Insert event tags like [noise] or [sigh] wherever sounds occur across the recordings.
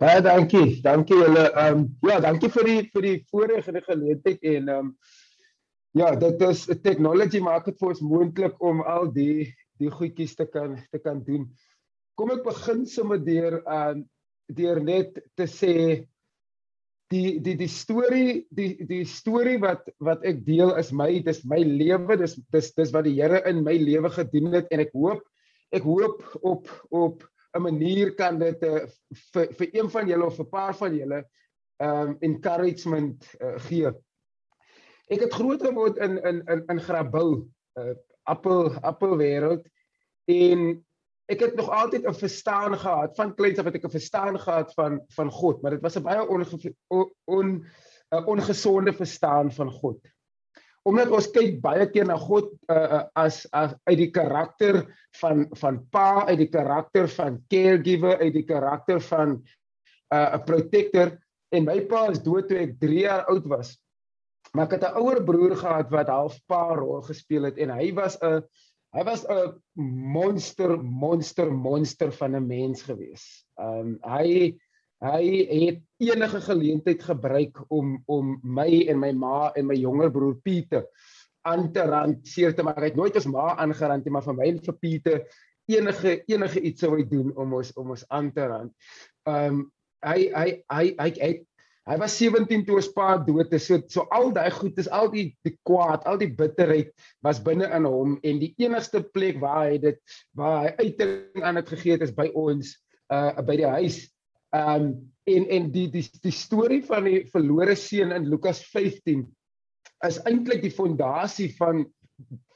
Baie dankie. Dankie julle. Ehm um, ja, dankie vir die vir die voorreg en die geleentheid en ehm um, ja, dit is technology maak dit vir ons moontlik om al die die goedjies te kan te kan doen. Kom ek begin sommer deur ehm um, deur net te sê die die die storie die die storie wat wat ek deel is my dis my lewe dis dis dis wat die Here in my lewe gedoen het en ek hoop ek hoop op op 'n manier kan dit uh, vir vir een van julle of 'n paar van julle um encouragement uh, gee. Ek het groot geword in in in in Grabouw, uh, appel appelwêreld en ek het nog altyd 'n verstaan gehad van kleins af het ek 'n verstaan gehad van van God, maar dit was 'n baie on, on, on ongesonde verstaan van God. Omdat ons kyk baie keer na God uh, as as uit die karakter van van pa, uit die karakter van caregiver, uit die karakter van 'n uh, protector en my pa is dood toe ek 3 jaar oud was. Maar ek het 'n ouer broer gehad wat half pa rol gespeel het en hy was 'n Hy was 'n monster, monster, monster van 'n mens gewees. Um hy hy het enige geleentheid gebruik om om my en my ma en my jonger broer Pieter aan te rand seer te maak. Hy het nooit ons ma aangerand nie, maar vir my en vir Pieter enige enige iets sou hy doen om ons om ons aan te rand. Um hy hy hy hy hy Hy was 17 toe ons pa dood is. So so al daai goed is al die die kwaad, al die bitterheid was binne in hom en die enigste plek waar hy dit waar hy uiting aan dit gegee het is by ons uh by die huis. Um en en die die die storie van die verlore seun in Lukas 15 is eintlik die fondasie van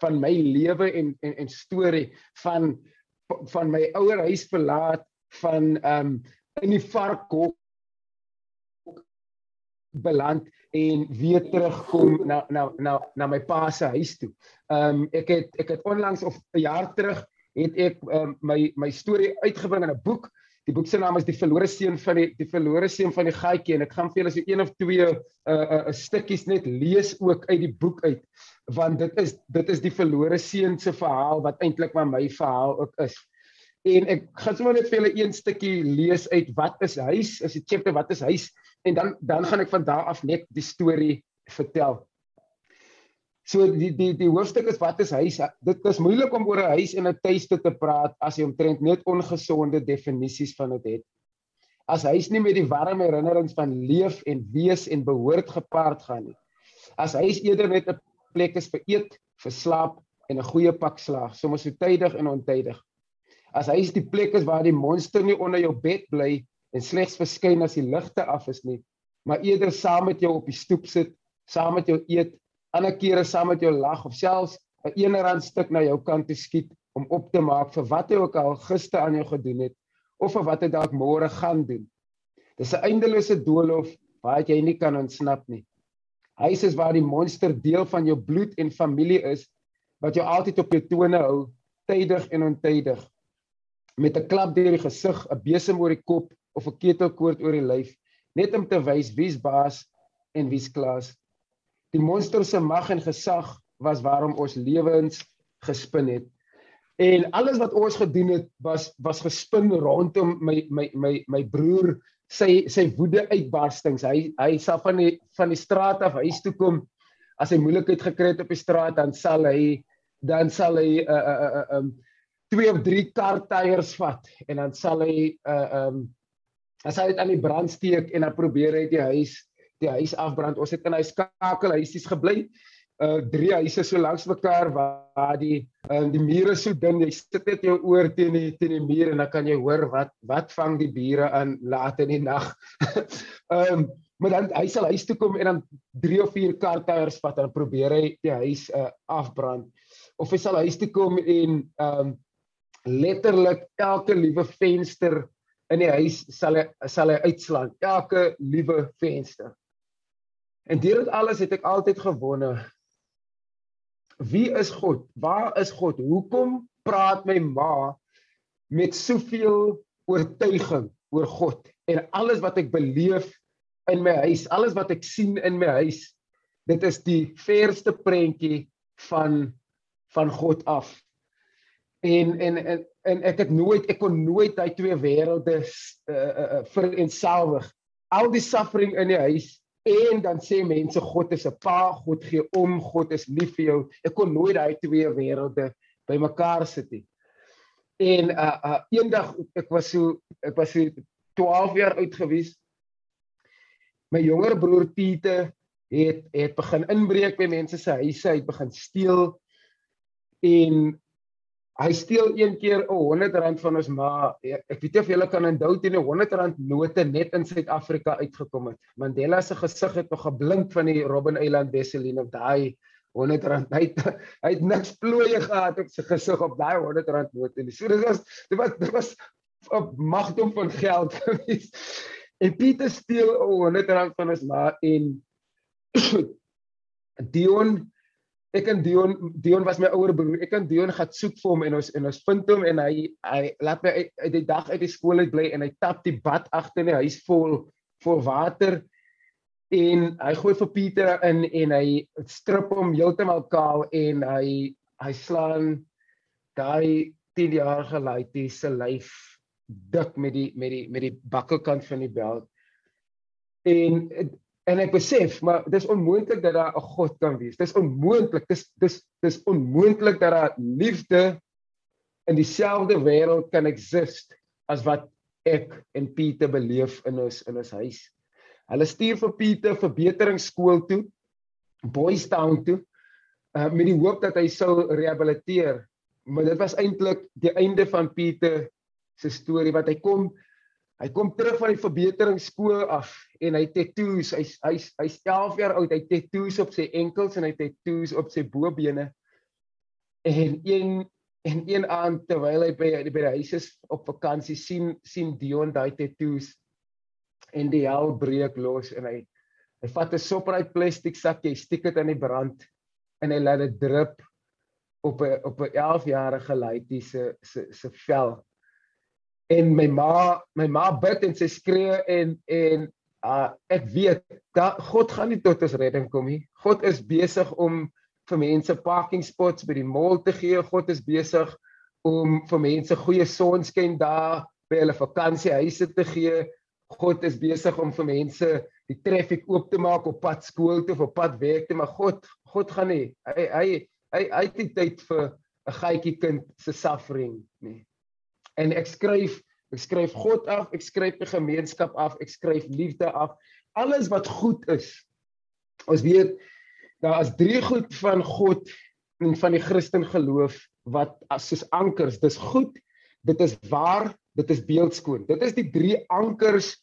van my lewe en en en storie van van my ouer huis verlaat van um in die varkhok beland en weer terugkom na na na na my pa se huis toe. Ehm um, ek het ek het onlangs of 'n jaar terug het ek um, my my storie uitgebring in 'n boek. Die boek se naam is Die verlore seun van die die verlore seun van die gaatjie en ek gaan vir julle so een of twee 'n uh, 'n uh, uh, stukkies net lees ook uit die boek uit want dit is dit is die verlore seun se verhaal wat eintlik maar my verhaal ook is. En ek gaan sommer net vir julle een stukkie lees uit wat is huis? Is 'n chapter wat is huis? en dan dan gaan ek van daar af net die storie vertel. So die die die hoofstuk is wat is huis? Dit is moeilik om oor 'n huis en 'n tuiste te praat as jy omtrent net ongesonde definisies van dit het. As huis nie met die warm herinnerings van leef en wees en behoort gepaard gaan nie. As huis eerder net 'n plek is vir eet, vir slaap en 'n goeie pak slaag, sommer so tydig en ontydig. As huis die plek is waar die monster nie onder jou bed bly en slegs verskyn as die ligte af is nie, maar eerder saam met jou op die stoep sit, saam met jou eet, ander kere saam met jou lag of selfs 'n eenerand stuk na jou kant te skiet om op te maak vir wat hy ook al gister aan jou gedoen het of vir wat hy dalk môre gaan doen. Dis 'n eindelose doolhof waar jy nie kan ontsnap nie. Huis is waar die monster deel van jou bloed en familie is wat jou altyd op jou tone hou, tydig en ontydig. Met 'n klap deur die gesig, 'n besem oor die kop of 'n ketelkoord oor die lyf net om te wys wie's baas en wie's klas. Die monster se mag en gesag was waarom ons lewens gespin het. En alles wat ons gedoen het was was gespin rondom my my my my broer sy sy woede uitbarstings. Hy hy sal van die van die straat af huis toe kom as hy moeilikheid gekry het op die straat dan sal hy dan sal hy 'n uh, 'n uh, 'n uh, um, twee of drie kar tyres vat en dan sal hy 'n uh, um as hy dit aan die brand steek en dan probeer hy die huis die huis afbrand. Ons het in hy skakelhuisies gebly. Uh drie huise so langs mekaar waar die uh, die mure so dun, jy sit net jou oor teen die teen die muur en dan kan jy hoor wat wat vang die bure aan laat in die nag. [laughs] Um, maar dan hy sal huis toe kom en dan drie of vier kartyres vat en probeer hy die huis uh afbrand. Of hy sal huis toe kom en um, letterlik elke liewe venster in die huis sal hy sal hy uitslaan elke liewe venster. En deur dit alles het ek altyd gewonder wie is God? Waar is God? Hoekom praat my ma met soveel oortuiging oor God en alles wat ek beleef in my huis, alles wat ek sien in my huis, dit is die verste prentjie van van God af. en en en en ek het nooit ek kon nooit daai twee wêrelde uh, uh, uh, vereenselwig. Al die suffering in die huis en dan sê mense God is 'n pa, God gee om, God is lief vir jou. Ek kon nooit daai twee wêrelde bymekaar sit nie. En uh, uh eendag ek was so ek was so 12 jaar oud gewees. My jonger broer Pieter het het begin inbreek by mense se huise, hy het begin steel en hy steel een keer 'n 100 rand van ons ma. Ek weet nie of julle kan onthou toe 'n 100 rand note net in Suid-Afrika uitgekom het. Mandela se gesig het nog geblink van die Robben Island Wesseline of daai 100 rand. Hy het, hy het niks plooie gehad op sy gesig op daai 100 rand note nie. So dit was dit was dit was 'n magdom van geld. [laughs] En Pieter steel 'n 100 rand van ons ma en [clears throat] Dion ek en Dion Dion was my ouer broer. Ek en Dion gaan soek vir hom en ons en ons vind hom en hy hy laat my uit die dag uit die skool uit bly en hy tap die bad agter in die huis vol vol water en hy gooi vir Pieter in en hy strip hom heeltemal kaal en hy hy slaan daai 10 jaar gelaaite se lyf dik met die met die met die bakkelkant van die beld en En ek besef, maar dis onmoontlik dat daar 'n God kan wees. Dis onmoontlik. Dis dis dis onmoontlik dat daar liefde in dieselfde wêreld kan exist as wat ek en Pieter beleef in ons in ons huis. Hulle stuur vir Pieter verbeteringsskool toe, Boys Town toe, uh, met die hoop dat hy sou rehabiliteer. Maar dit was eintlik die einde van Pieter se storie wat hy kom Hy kom terug van die verbeteringsskool af en hy tattoos. Hy's hy's hy's 11 jaar oud. Hy tattoos op sy enkels en hy tattoos op sy bobene. En een en een aand terwyl hy by by die huis is op vakansie sien sien Dion daai tattoos en die hel breek los en hy hy vat 'n sopraai plastiek sakkie, steek dit aan die brand en hy laat dit drup op 'n op 'n 11 jarige laaitjie se se se vel en my ma my ma bid en sy skree en en uh, ek weet dat God gaan nie tot ons redding kom nie. God is besig om vir mense parking spots by die mall te gee. God is besig om vir mense goeie sonskyn daar by hulle vakansiehuise te gee. God is besig om vir mense die traffic oop te maak op pad skool toe of op pad werk toe, maar God God gaan nie. Hy hy hy hy het nie tyd vir 'n gaatjie kind se suffering nie en ek skryf ek skryf God af, ek skryf die gemeenskap af, ek skryf liefde af. Alles wat goed is. Ons weet daar is drie goed van God en van die Christen geloof wat as soos ankers, dis goed, dit is waar, dit is beeldskoon. Dit is die drie ankers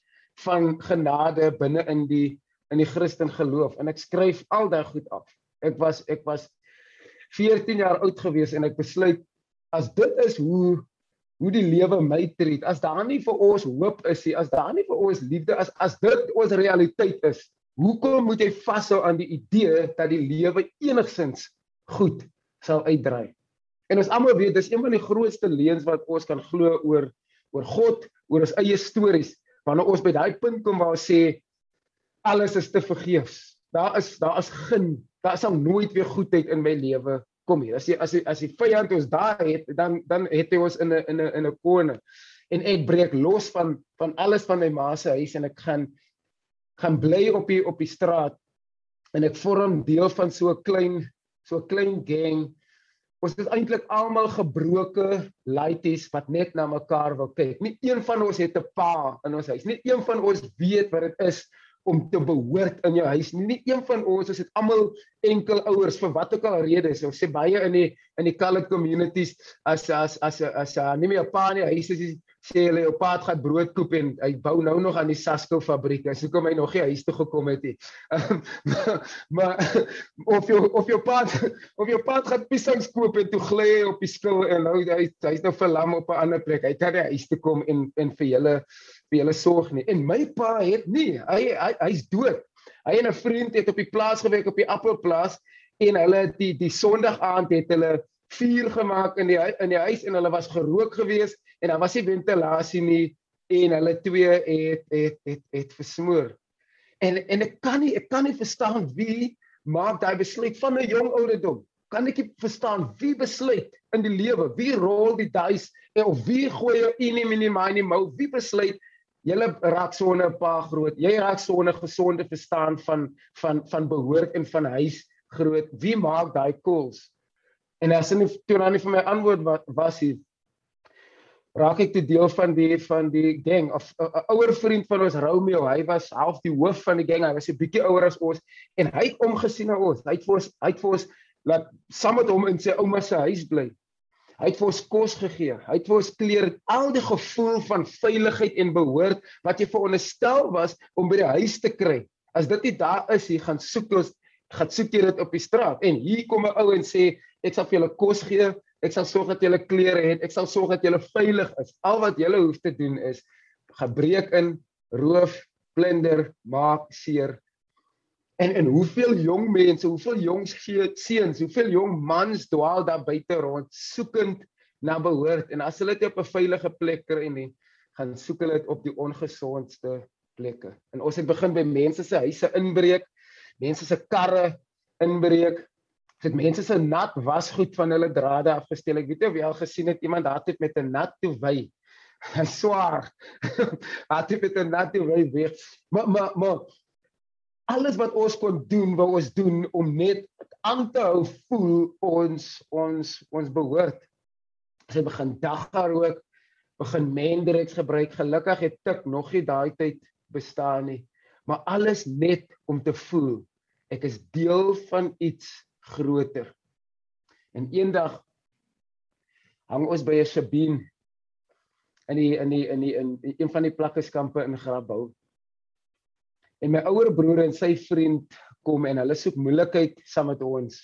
van genade binne in die in die Christen geloof en ek skryf al daai goed af. Ek was ek was 14 jaar oud gewees en ek besluit as dit is hoe hoe die lewe my treat. As daar nie vir ons hoop is nie, as daar nie vir ons liefde is, as dit ons realiteit is, hoekom moet jy vashou aan die idee dat die lewe enigsins goed sal uitdraai? En ons almal weet dis een van die grootste leuns wat ons kan glo oor oor God, oor ons eie stories. Wanneer ons by daai punt kom waar ons sê alles is te vergeefs. Daar is daar is geen daar sal nooit weer goedheid in my lewe kom hier. As jy as jy as die vyand ons daar het, dan dan het hy ons in 'n in 'n in 'n kone. En ek breek los van van alles van my ma se huis en ek gaan gaan bly op die op die straat en ek vorm deel van so 'n klein so 'n klein gang. Ons is eintlik almal gebroke laities wat net na mekaar wil kyk. Nie een van ons het 'n pa in ons huis. Nie een van ons weet wat dit is om te behoort in jou huis. Nie, nie een van ons is dit almal enkel ouers vir wat ook al rede is. Ons sê baie in die in die colored communities as as as as, as nie meer 'n pa in die huis is sê hulle op pad gaan brood koop en hy bou nou nog aan die Sasco fabriek. Hy sê kom hy nog nie huis toe gekom het nie. [laughs] Um, maar of jou of jou pad of jou pad gaan piesangs koop en toe gly hy op die skil en nou hy hy's nou verlam op 'n ander plek. Hy kan nie huis toe kom en en vir julle julle sorg nie. En my pa het nie. Hy hy's hy, dood. Hy en 'n vriend het op die plaas gewerk op die appelplaas en hulle die die Sondag aand het hulle vuur gemaak in die in die huis en hulle was gerook geweest en daar was nie ventilasie nie en hulle twee het het het het versmoor. En en ek kan nie ek kan nie verstaan wie maak daai besluit van 'n jong ouderdom. kan ek nie verstaan wie besluit in die lewe, wie rol die dice of wie gooi jou in die mou, wie besluit Julle raak sonder 'n pa groot. Jy raak sonder gesonde verstaan van van van behoort en van huis groot. Wie maak daai calls? En as hulle toe dan nie vir my antwoord wat was hier raak ek te deel van die van die gang of 'n ouer vriend van ons Romeo. Hy was half die hoof van die gang. Hy was 'n bietjie ouer as ons en hy het omgesien na ons. Hy het vir ons hy het vir ons laat saam met hom in sy ouma se huis bly. Hy het vir ons kos gegee. Hy het vir ons klere, al die gevoel van veiligheid en behoort wat jy veronderstel was om by die huis te kry. As dit nie daar is nie, gaan soek ons gaan soek jy dit op die straat. En hier kom 'n ou en sê ek sal vir julle kos gee, ek sal sorg dat julle klere het, ek sal sorg dat julle veilig is. Al wat julle hoef te doen is gebreek in, roof, plunder, maak seer En en hoeveel jong mense, hoeveel jong seuns, hoeveel jong mans dwaal daar buite rond soekend na behoort en as hulle dit op 'n veilige plek kry nie, gaan soek hulle dit op die ongesondste plekke. En ons het begin by mense se huise inbreek, mense se karre inbreek. Dit mense se nat wasgoed van hulle drade afgesteel. Ek weet nie of jy al gesien het iemand daar het met 'n nat toewy. Hy [laughs] swaar. [laughs] Hat dit met 'n nat toewy weg. Maar maar maar alles wat ons kon doen, wou ons doen om net aan te hou voel ons ons ons behoort. Sy begin dagga rook, begin Mendrex gebruik. Gelukkig het tik nog nie daai tyd bestaan nie, maar alles net om te voel ek is deel van iets groter. En eendag hang ons by 'n Sabine in die in die in die in een van die plakkeskampe in Grabouw en my ouer broer en sy vriend kom en hulle soek moeilikheid saam met ons.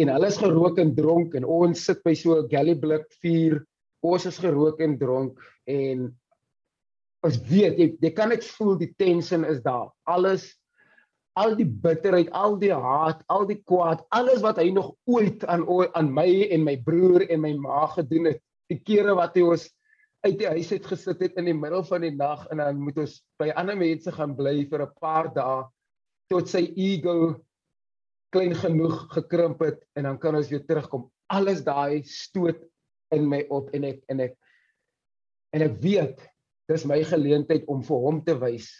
En hulle is gerook en dronk en ons sit by so 'n gallyblik vuur. Ons is gerook en dronk en ons weet jy, jy kan net voel die tension is daar. Alles al die bitterheid, al die haat, al die kwaad, alles wat hy nog ooit aan aan my en my broer en my ma gedoen het. Die kere wat hy ons uit die huis uit gesit het in die middel van die nag en dan moet ons by ander mense gaan bly vir 'n paar dae tot sy ego klein genoeg gekrimp het en dan kan ons weer terugkom. Alles daai stoot in my op en ek en ek en ek weet dis my geleentheid om vir hom te wys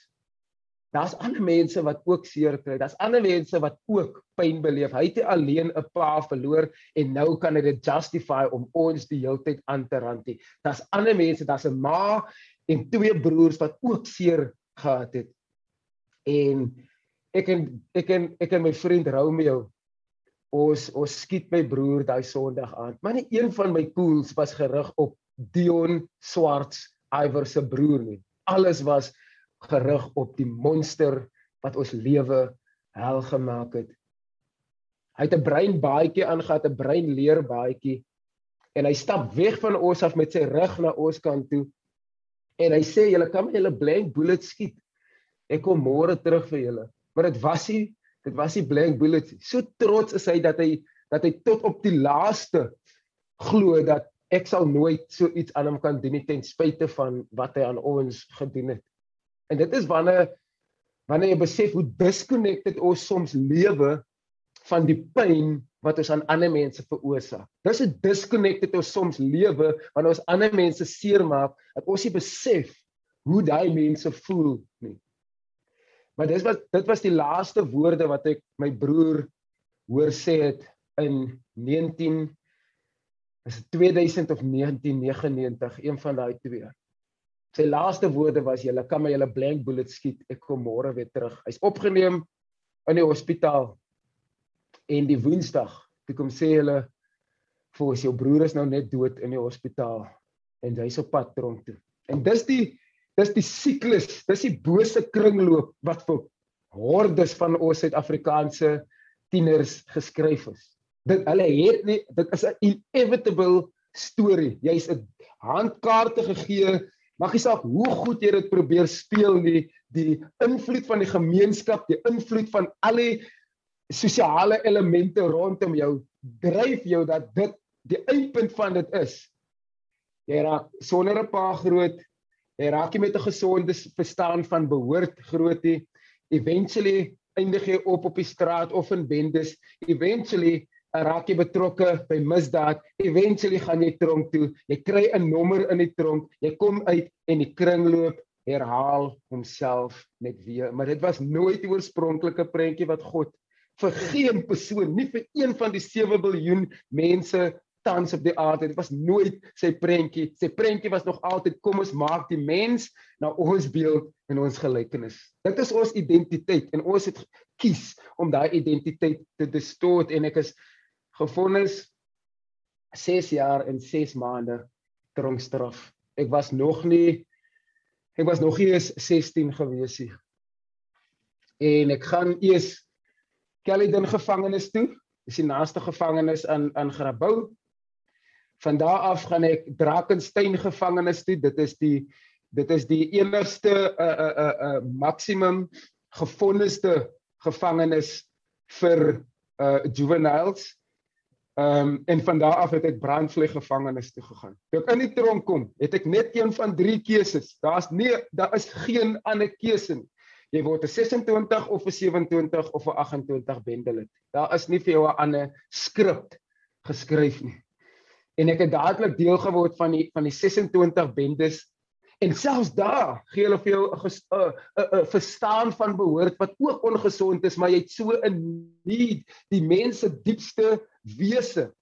Daar's ander mense wat ook seer kry. Daar's ander mense wat ook pyn beleef. Hy het alleen 'n pa verloor en nou kan hy dit justify om ons die hele tyd aan te rantie. Daar's ander mense, daar's 'n ma en twee broers wat ook seer gehad het. En ek en ek en ek en my vriend Romeo ons ons skiet my broer daai Sondag aan. Maar nie een van my pools was gerig op Dion Swarts, Iwer se broer nie. Alles was gerig op die monster wat ons lewe hel gemaak het. Hy het 'n brein baadjie aangetree, 'n brein leer baadjie en hy stap weg van ons af met sy rug na ons kant toe. En hy sê julle kan my julle blank bullet skiet. Ek kom môre terug vir julle. Maar dit was nie dit was nie blank bullets. So trots is hy dat hy dat hy tot op die laaste glo dat ek sal nooit so iets aan hom kan doen nie ten spyte van wat hy aan ons gedoen het. En dit is wanneer wanneer jy besef hoe disconnected ons soms lewe van die pyn wat ons aan ander mense veroorsaak. Dis 'n disconnected ons soms lewe wanneer ons ander mense seermaak dat ons nie besef hoe daai mense voel nie. Maar dis wat dit was die laaste woorde wat ek my broer hoor sê het in 19 is 2000 of 1999 een van daai twee. Sy laaste woorde was julle kan my julle blank bullet skiet. Ek kom môre weer terug. Hy's opgeneem in die hospitaal. En die Woensdag, toe kom sê hulle vir ons jou broer is nou net dood in die hospitaal en hy's op pad tronk toe. En dis die dis die siklus, dis die bose kringloop wat vir hordes van ons Suid-Afrikaanse tieners geskryf is. Dit hulle het nie dit is 'n inevitable storie. Jy's 'n handkaarte gegee Maak nie saak hoe goed jy dit probeer speel nie, die invloed van die gemeenskap, die invloed van al die sosiale elemente rondom jou dryf jou dat dit die eindpunt van dit is. Jy raak sonder 'n pa groot, jy raak nie met 'n gesonde verstaan van behoort groot nie. Eventually eindig jy op op die straat of in bendes. Eventually raak jy betrokke by misdaad. Eventually gaan jy tronk toe. Jy kry 'n nommer in die tronk. Jy kom uit en die kringloop herhaal homself net weer. Maar dit was nooit die oorspronklike prentjie wat God vir geen persoon, nie vir een van die 7 miljard mense tans op die aarde. Dit was nooit sy prentjie. Sy prentjie was nog altyd kom ons maak die mens na ons beeld en ons gelykenis. Dit is ons identiteit en ons het kies om daai identiteit te distort en ek is gefonnis 6 jaar en 6 maande tronkstraf. Ek was nog nie ek was nog nie eens 16 gewees nie. En ek gaan eers Kellydon gevangenis toe. Dis die naaste gevangenis aan aan Grabouw van daar af gaan ek Drakensberg gevangenis toe. Dit is die dit is die enigste uh uh uh, uh maksimum gefondeste gevangenis vir uh juveniles. Ehm um, en van daar af het ek brandvlei gevangenis toe gegaan. Toe ek in die tronk kom, het ek net een van drie keuses. Daar's nie daar is geen ander keuse nie. Jy word 'n 26 of 'n 27 of 'n 28 bendelit. Daar is nie vir jou 'n ander skrip geskryf nie en ek het dadelik deel geword van die van die 26 bendes en selfs daar gee hulle vir jou 'n 'n 'n verstaan van behoort wat ook ongesond is maar jy het so 'n need. Die mense diepste wese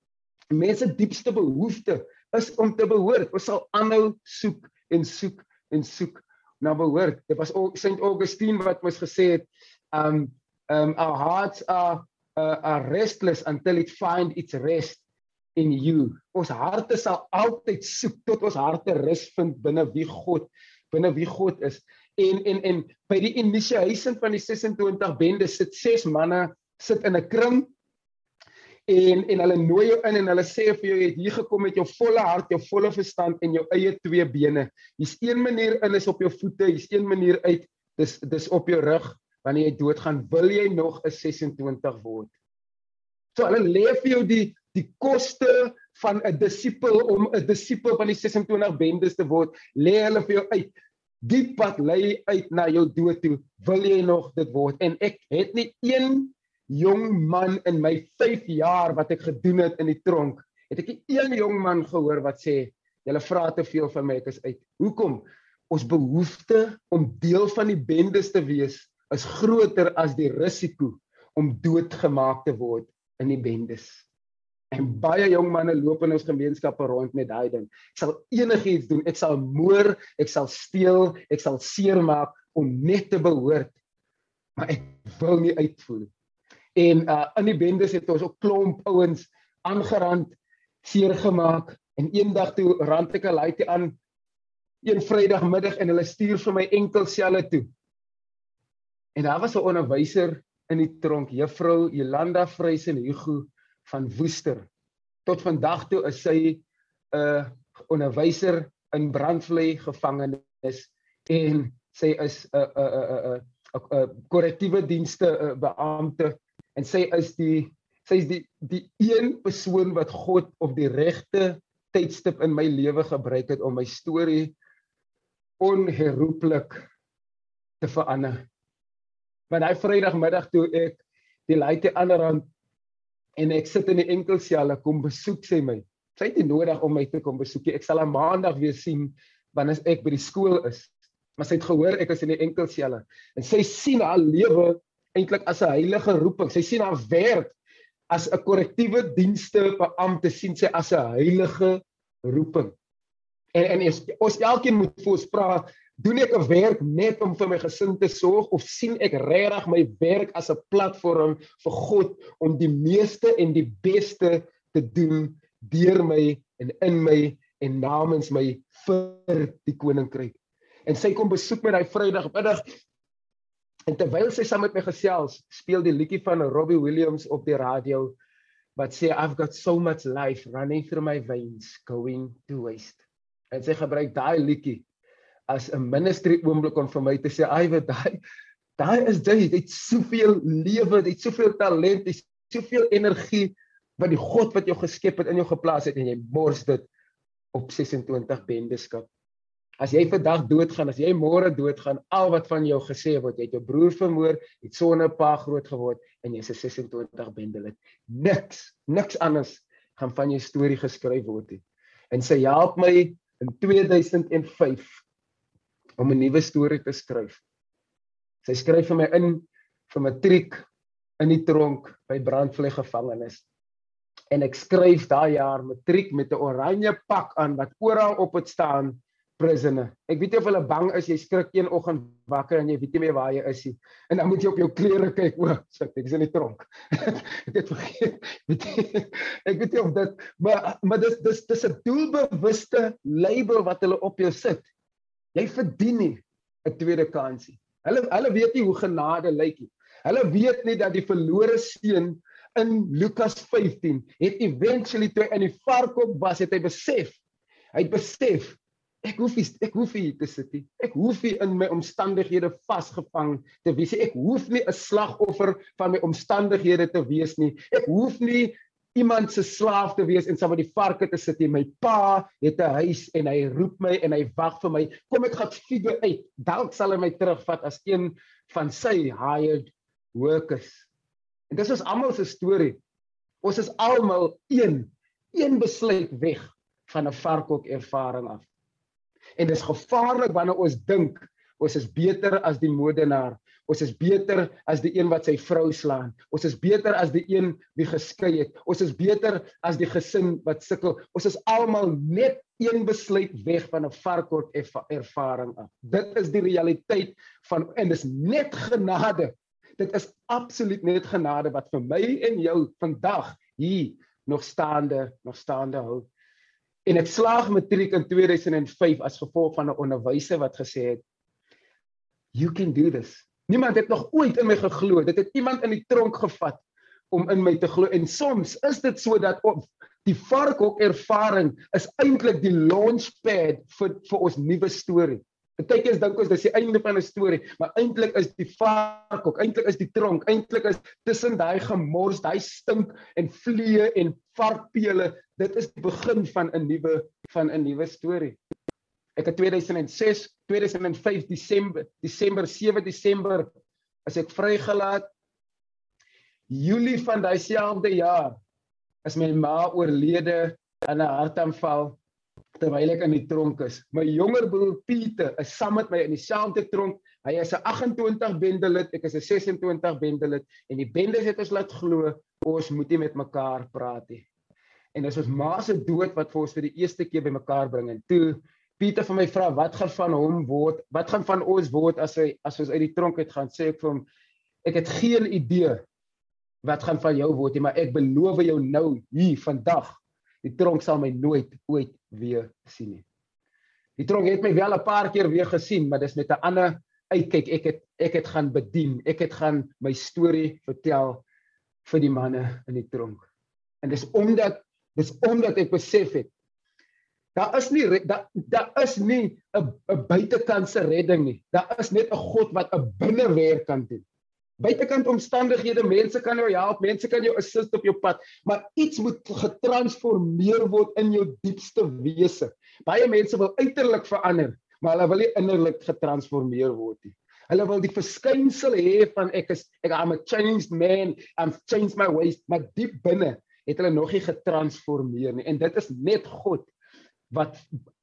mense diepste behoefte is om te behoort. Ons sal aanhou soek en soek en soek na behoort. Dit was Saint Augustine wat mos gesê het um um our hearts are uh, are restless until it find its rest in you. Ons harte sal altyd soek tot ons harte rus vind binne wie God, binne wie God is. En en en by die initiation van die 26 bende sit ses manne sit in 'n kring en en hulle nooi jou in en hulle sê vir jou jy het hier gekom met jou volle hart, jou volle verstand en jou eie twee bene. Hier's een manier in is op jou voete, hier's een manier uit, dis dis op jou rug wanneer jy doodgaan, wil jy nog 'n 26 word? So hulle lê vir jou die die koste van 'n disipel om 'n disipel van die 26 bendes te word, lê hulle vir jou uit. Die pad lei uit na jou dood toe. Wil jy nog dit word? En ek het nie een jong man in my 5 jaar wat ek gedoen het in die tronk, het ek nie een jong man gehoor wat sê julle vra te veel van my, ek is uit. Hoekom? Ons behoefte om deel van die bendes te wees is groter as die risiko om doodgemaak te word in die bendes. En baie jong manne loop in ons gemeenskappe rond met daai ding. Ek sal enigiets doen. Ek sal moer, ek sal steel, ek sal seermaak om net te behoort. Maar ek wil nie uitvoer. En uh in die bendes het ons ook klomp ouens aangerand, seergemaak en eendag toe rand ek 'n laaitjie aan een Vrydagmiddag en hulle stuur vir my enkel selle toe. En daar was 'n onderwyser in die tronk, juffrou Jolanda Vrysen Hugo van Woester. Tot vandag toe is sy 'n uh, onderwyser in Brandvlei gevangenis en sy is 'n 'n 'n 'n 'n korrektiewe dienste uh, beampte en sy is die sy is die die een persoon wat God op die regte tydstip in my lewe gebruik het om my storie onherroepelik te verander. Want hy Vrydagmiddag toe ek die ander aan en ek sit in die enkelsel, ek kom besoek sy my. Sy het nie nodig om my te kom besoek nie. Ek sal haar maandag weer sien wanneer ek by die skool is. Maar sy het gehoor ek is in die enkelsel en sy sien haar lewe eintlik as 'n heilige roeping. Sy sien haar werk as 'n korrektiewe dienste beampte sien sy as 'n heilige roeping. En en ons elkeen moet vir ons praat doen ek 'n werk net om vir my gesin te sorg of sien ek regtig my werk as 'n platform vir God om die meeste en die beste te doen deur my en in my en namens my vir die koninkryk. En sy kom besoek my daai Vrydagmiddag en terwyl sy saam met my gesels, speel die liedjie van Robbie Williams op die radio wat sê I've got so much life running through my veins going to waste. En sy gebruik daai liedjie as 'n ministry oomblik om vir my te sê, "Ai, wat daai daai is jy, jy het soveel lewe, jy het soveel talent, jy het soveel energie wat die God wat jou geskep het in jou geplaas het en jy mors dit op 26 bendeskap." As jy vandag doodgaan, as jy môre doodgaan, al wat van jou gesê word, jy het jou broer vermoor, het sonne pa groot geword en jy's 'n 26 bendelit. Niks, niks anders gaan van jou storie geskryf word nie. En sy help my in 2005 om 'n nuwe storie te skryf. Sy skryf vir my in vir matriek in die tronk by Brandvlei gevangenis. En ek skryf daai jaar matriek met 'n oranje pak aan wat oral op het staan prisoner. Ek weet nie of hulle bang is jy skrik een oggend wakker en jy weet nie meer waar jy is nie. En dan moet jy op jou klere kyk. O, sit, ek is in die tronk. [laughs] ek het vergeet. Weet jy, ek weet nie of dit maar maar dis dis dis 'n doelbewuste label wat hulle op jou sit. Jy verdien nie 'n tweede kansie. Hulle hulle weet nie hoe genade lyk nie. Hulle weet nie dat die verlore seun in Lukas 15 het eventually toe in die varkop was het hy besef hy het besef Ek hoef nie ek hoef nie te sit nie. Ek hoef nie in my omstandighede vasgevang te wees nie. Ek hoef nie 'n slagoffer van my omstandighede te wees nie. Ek hoef nie iemand se slaaf te wees en saam met die varke te sit nie. My pa het 'n huis en hy roep my en hy wag vir my. Kom ek gaan figure uit. Dalk sal hy my terugvat as een van sy hired workers. En dis is almal se storie. Ons is almal een een besluit weg van 'n varkok ervaring af. En dis gevaarlik wanneer ons dink ons is beter as die modenaar. Ons is beter as die een wat sy vrou slaan. Ons is beter as die een wie geskei het. Ons is beter as die gesin wat sukkel. Ons is almal net een besluit weg van 'n varkort ervaring af. Dit is die realiteit van en dis net genade. Dit is absoluut net genade wat vir my en jou vandag hier nog staande nog staande hou en ek slaag matriek in 2005 as gevolg van 'n onderwyser wat gesê het you can do this. Niemand het nog ooit in my geglo. Dit het iemand in die tronk gevat om in my te glo en soms is dit so dat op die varkhok ervaring is eintlik die launchpad vir vir ons nuwe storie. Partykeers dink ons dis die einde van 'n storie, maar eintlik is die varkhok, eintlik is die tronk, eintlik is tussen daai gemors, daai stink en vliee en varkpele, dit is die begin van 'n nuwe van 'n nuwe storie. Ek het 2006, 2005 Desember, Desember 7 Desember as ek vrygelaat. Julie van daai selfde jaar is my ma oorlede aan 'n hartaanval terwyl ek in die tronk is. My jonger broer Pieter is saam met my in dieselfde tronk. Hy is 'n 28 bendelid, ek is 'n 26 bendelid en die bendes het ons laat glo ons moet nie met mekaar praat nie. En dis ons ma se dood wat vir ons vir die eerste keer bymekaar bring en toe Pieter vir my vra wat gaan van hom word? Wat gaan van ons word as hy as ons uit die tronk uit gaan? Sê ek vir hom ek het geen idee wat gaan van jou word nie, maar ek beloof jou nou hier vandag Die tronk sal my nooit ooit weer sien nie. Die tronk het my wel 'n paar keer weer gesien, maar dis met 'n ander uitkyk. Ek het ek het gaan bedien. Ek het gaan my storie vertel vir die manne in die tronk. En dis omdat dis omdat ek besef het daar is nie daar daar is nie 'n 'n buitekantse redding nie. Daar is net 'n God wat 'n binnewerk kan doen buitekant omstandighede, mense kan jou help, mense kan jou assist op jou pad, maar iets moet getransformeer word in jou diepste wese. Baie mense wil uiterlik verander, maar hulle wil nie innerlik getransformeer word nie. Hulle wil die verskynsel hê van ek is ek am a changed man, I'm changed my ways, maar diep binne het hulle nog nie getransformeer nie en dit is net God wat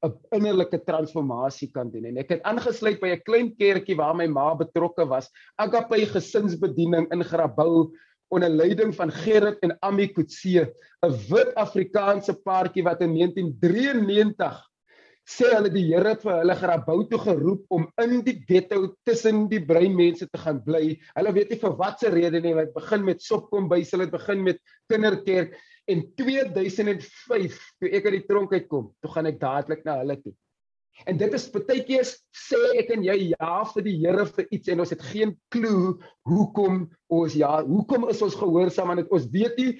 'n innerlike transformasie kan doen. En ek het aangesluit by 'n klein kerkie waar my ma betrokke was, Agape Gesinsbediening in Grabouw onder leiding van Gerrit en Ami Kutse, 'n wit Afrikaanse paartjie wat in 1993 sê hulle die Here het vir hulle Grabouw toe geroep om in die ghetto tussen die bruin mense te gaan bly. Hulle weet nie vir watter rede nie, hulle begin met sopkombuis, hulle begin met kinderkerk En 2005 toe ek uit die tronk uitkom, toe gaan ek dadelik na hulle toe. En dit is baie keer sê ek en jy ja vir die Here vir iets en ons het geen klou hoekom ons ja, hoekom is ons gehoorsaam aan dit? Ons weet nie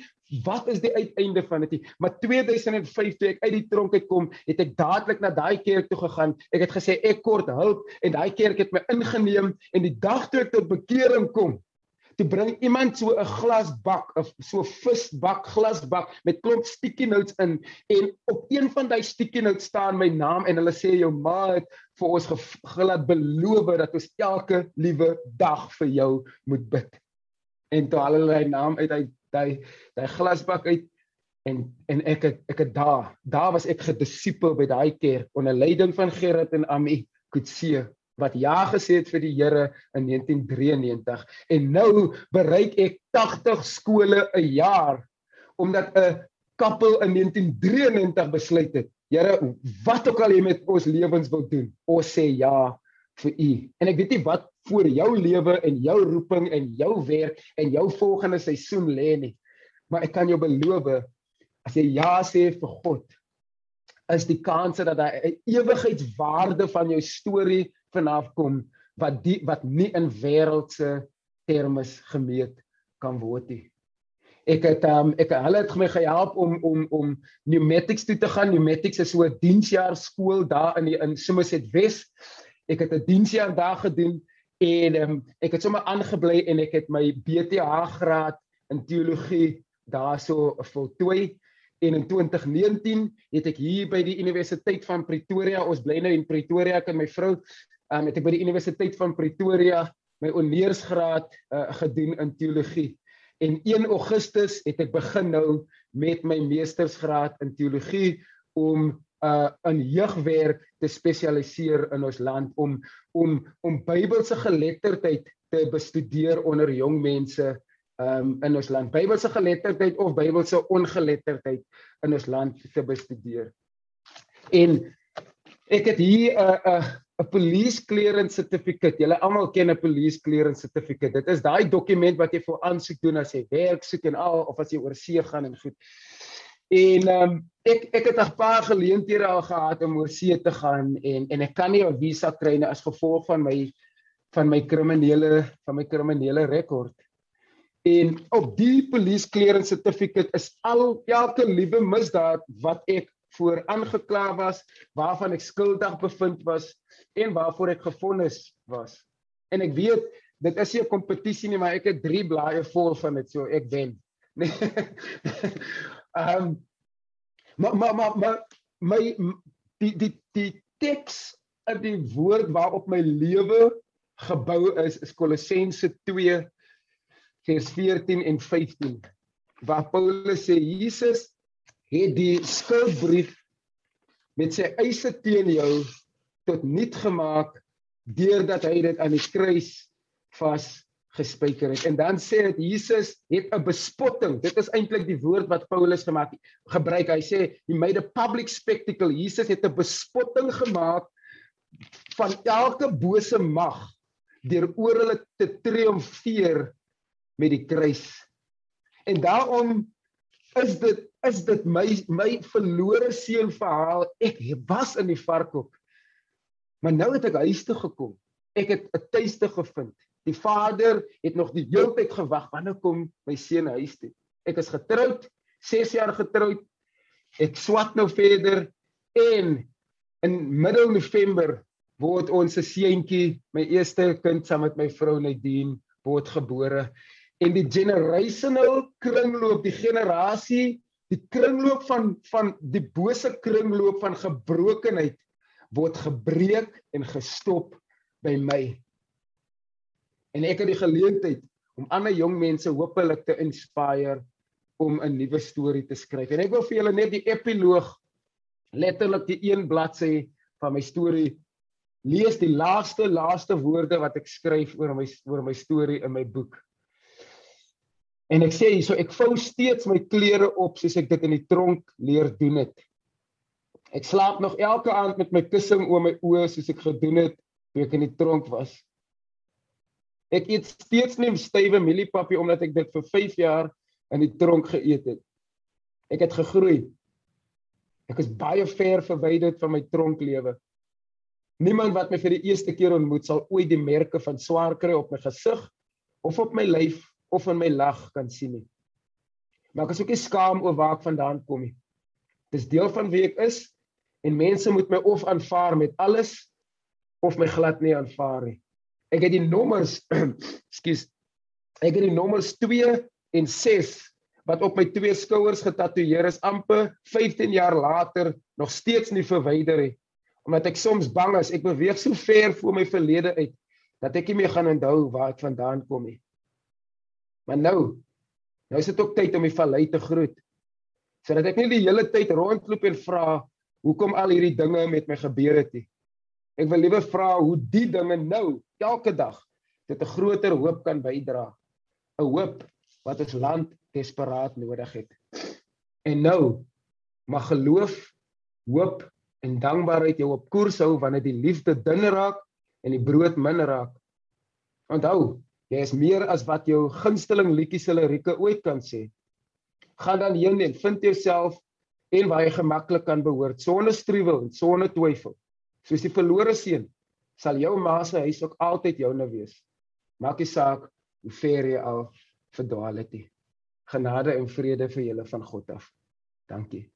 wat is die uiteinde van dit nie. Maar 2005 toe ek uit die tronk uitkom, het ek dadelik na daai kerk toe gegaan. Ek het gesê ek kort hulp en daai kerk het my ingeneem en die dag toe ek tot bekering kom, toe bring iemand so 'n glasbak of so 'n visbak glasbak met klomp sticky notes in en op een van daai sticky notes staan my naam en hulle sê jou ma het vir ons gelaat beloof dat ons elke liewe dag vir jou moet bid. En toe hulle hy naam uit hy daai daai glasbak uit en en ek het, ek het daar daar was ek gedisipel by daai kerk onder leiding van Gerard en Ami Kutse wat ja gesê het vir die Here in 1993 en nou bereik ek 80 skole 'n jaar omdat 'n koppel in 1993 besluit het Here wat ook al jy met ons lewens wil doen ons sê ja vir u. En ek weet nie wat vir jou lewe en jou roeping en jou werk en jou volgende seisoen lê nie maar ek kan jou beloof as jy ja sê vir God is die kans dat hy 'n ewigheidswaarde van jou storie vanaf kom wat die wat nie in wêreldse termes gemeet kan word nie. Ek het um, ek hulle het my gehelp om om om pneumatics toe te gaan. Pneumatics is so 'n diensjaar skool daar in die in Somerset Wes. Ek het 'n diensjaar daar gedoen en um, ek het sommer aangebly en ek het my BTH graad in teologie daarso voltooi en in 2019 het ek hier by die Universiteit van Pretoria, ons bly nou in Pretoria ek en my vrou, um, het ek by die Universiteit van Pretoria my honeursgraad uh, gedoen in teologie. En 1 Augustus het ek begin nou met my meestersgraad in teologie om uh in jeugwerk te spesialiseer in ons land om om om Bybelse geletterdheid te bestudeer onder jong mense um, in ons land Bybelse geletterdheid of Bybelse ongeletterdheid in ons land te bestudeer. En ek het hier 'n uh, 'n uh, 'n police clearance certificate. Julle almal ken 'n police clearance certificate. Dit is daai dokument wat jy vir aansoek doen as jy werk soek en al of as jy oor see gaan en goed. En ehm um, ek ek het 'n paar geleenthede al gehad om oor see te gaan en en ek kan nie 'n visa kry nie as gevolg van my van my kriminele van my kriminele rekord. En op die police clearance certificate is al elke liewe misdaad wat ek voor aangekla was, waarvan ek skuldig bevind was en waarvoor ek gefonnis was. En ek weet dit is nie 'n kompetisie nie, maar ek het 3 blaaie vol van dit, so ek wen. Nee. [laughs] Ehm um, maar maar maar maar my die die die teks in die woord waarop my lewe gebou is is Kolossense 2 vers 14 en 15 waar Paulus sê Jesus het die skuldbrief met sy eise teen jou tot nul gemaak deurdat hy dit aan die kruis vas gespyker het. En dan sê dit Jesus het 'n bespotting. Dit is eintlik die woord wat Paulus gemaak gebruik. Hy sê he made a public spectacle. Jesus het 'n bespotting gemaak van elke bose mag deur oor hulle te triomfeer met die kruis. En daarom is dit is dit my my verlore seun verhaal. Ek was in die varkhok. Maar nou het ek huis toe gekom. Ek het 'n tuiste gevind. Die vader het nog die hele tyd gewag wanneer kom my seun huis toe. Ek is getroud, 6 jaar getroud. Ek swat nou verder en in middel November word ons se seentjie, my eerste kind saam met my vrou Nadine, word gebore en die generational kringloop die generasie die kringloop van van die bose kringloop van gebrokenheid word gebreek en gestop by my. En ek het die geleentheid om ander jong mense hopelik te inspireer om 'n nuwe storie te skryf. En ek wil vir julle net die epiloog letterlik die een bladsy van my storie lees die laaste laaste woorde wat ek skryf oor my oor my storie in my boek En ek sê hierso ek vou steeds my klere op soos ek dit in die tronk leer doen het. Ek slaap nog elke aand met my kussing oor my oë soos ek gedoen het toe ek in die tronk was. Ek eet steeds nie stywe mieliepapie omdat ek dit vir 5 jaar in die tronk geëet het. Ek het gegroei. Ek is baie ver verwyderd van my tronklewe. Niemand wat my vir die eerste keer ontmoet sal ooit die merke van swaar kry op my gesig of op my lyf of in my lag kan sien nie. Maar ek is ook nie skaam oor waar ek vandaan kom nie. Dis deel van wie ek is en mense moet my of aanvaar met alles of my glad nie aanvaar nie. Ek het die nommers, [clears throat] skus, Ek het die nommers 2 en 6 wat op my twee skouers getatoeëer is amper 15 jaar later nog steeds nie verwyder het omdat ek soms bang is ek beweeg so ver voor my verlede uit dat ek nie meer gaan onthou waar ek vandaan kom nie. Maar nou, nou is dit ook tyd om die vallei te groet. Sodat ek nie die hele tyd rondloop en vra hoekom al hierdie dinge met my gebeur het nie. Ek wil liewer vra hoe die dinge nou elke dag dit 'n groter hoop kan bydra. 'n Hoop wat ons land desperaat nodig het. En nou mag geloof, hoop en dankbaarheid jou op koers hou wanneer die liefde dun raak en die brood min raak. Onthou, jy is meer as wat jou gunsteling liedjies hulle rieke ooit kan sê. Gaan dan heen en vind jouself en waar jy gemaklik kan behoort sonder struwel en sonder twyfel. Soos die verlore seun sal jou ma se huis ook altyd joune wees. Maak nie saak hoe ver jy al verdwaal het nie. Genade en vrede vir julle van God af. Dankie.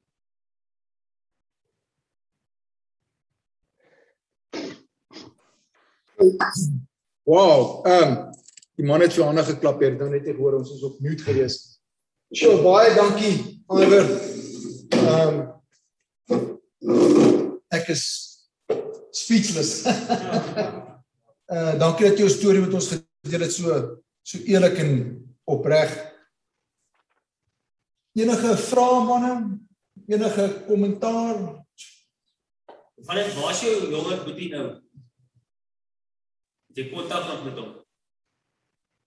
Wow, ehm um, die man het vir hande geklap hier, nou net ek hoor ons is op mute gewees. So baie dankie Iver. Ehm um, ek is speechless. uh [laughs] dankie dat jy jou storie met ons gedeel het so so eerlik en opreg. Enige vrae manne? Enige kommentaar? Van dit waar is jou jonger boetie nou? jy kontak nog met hom?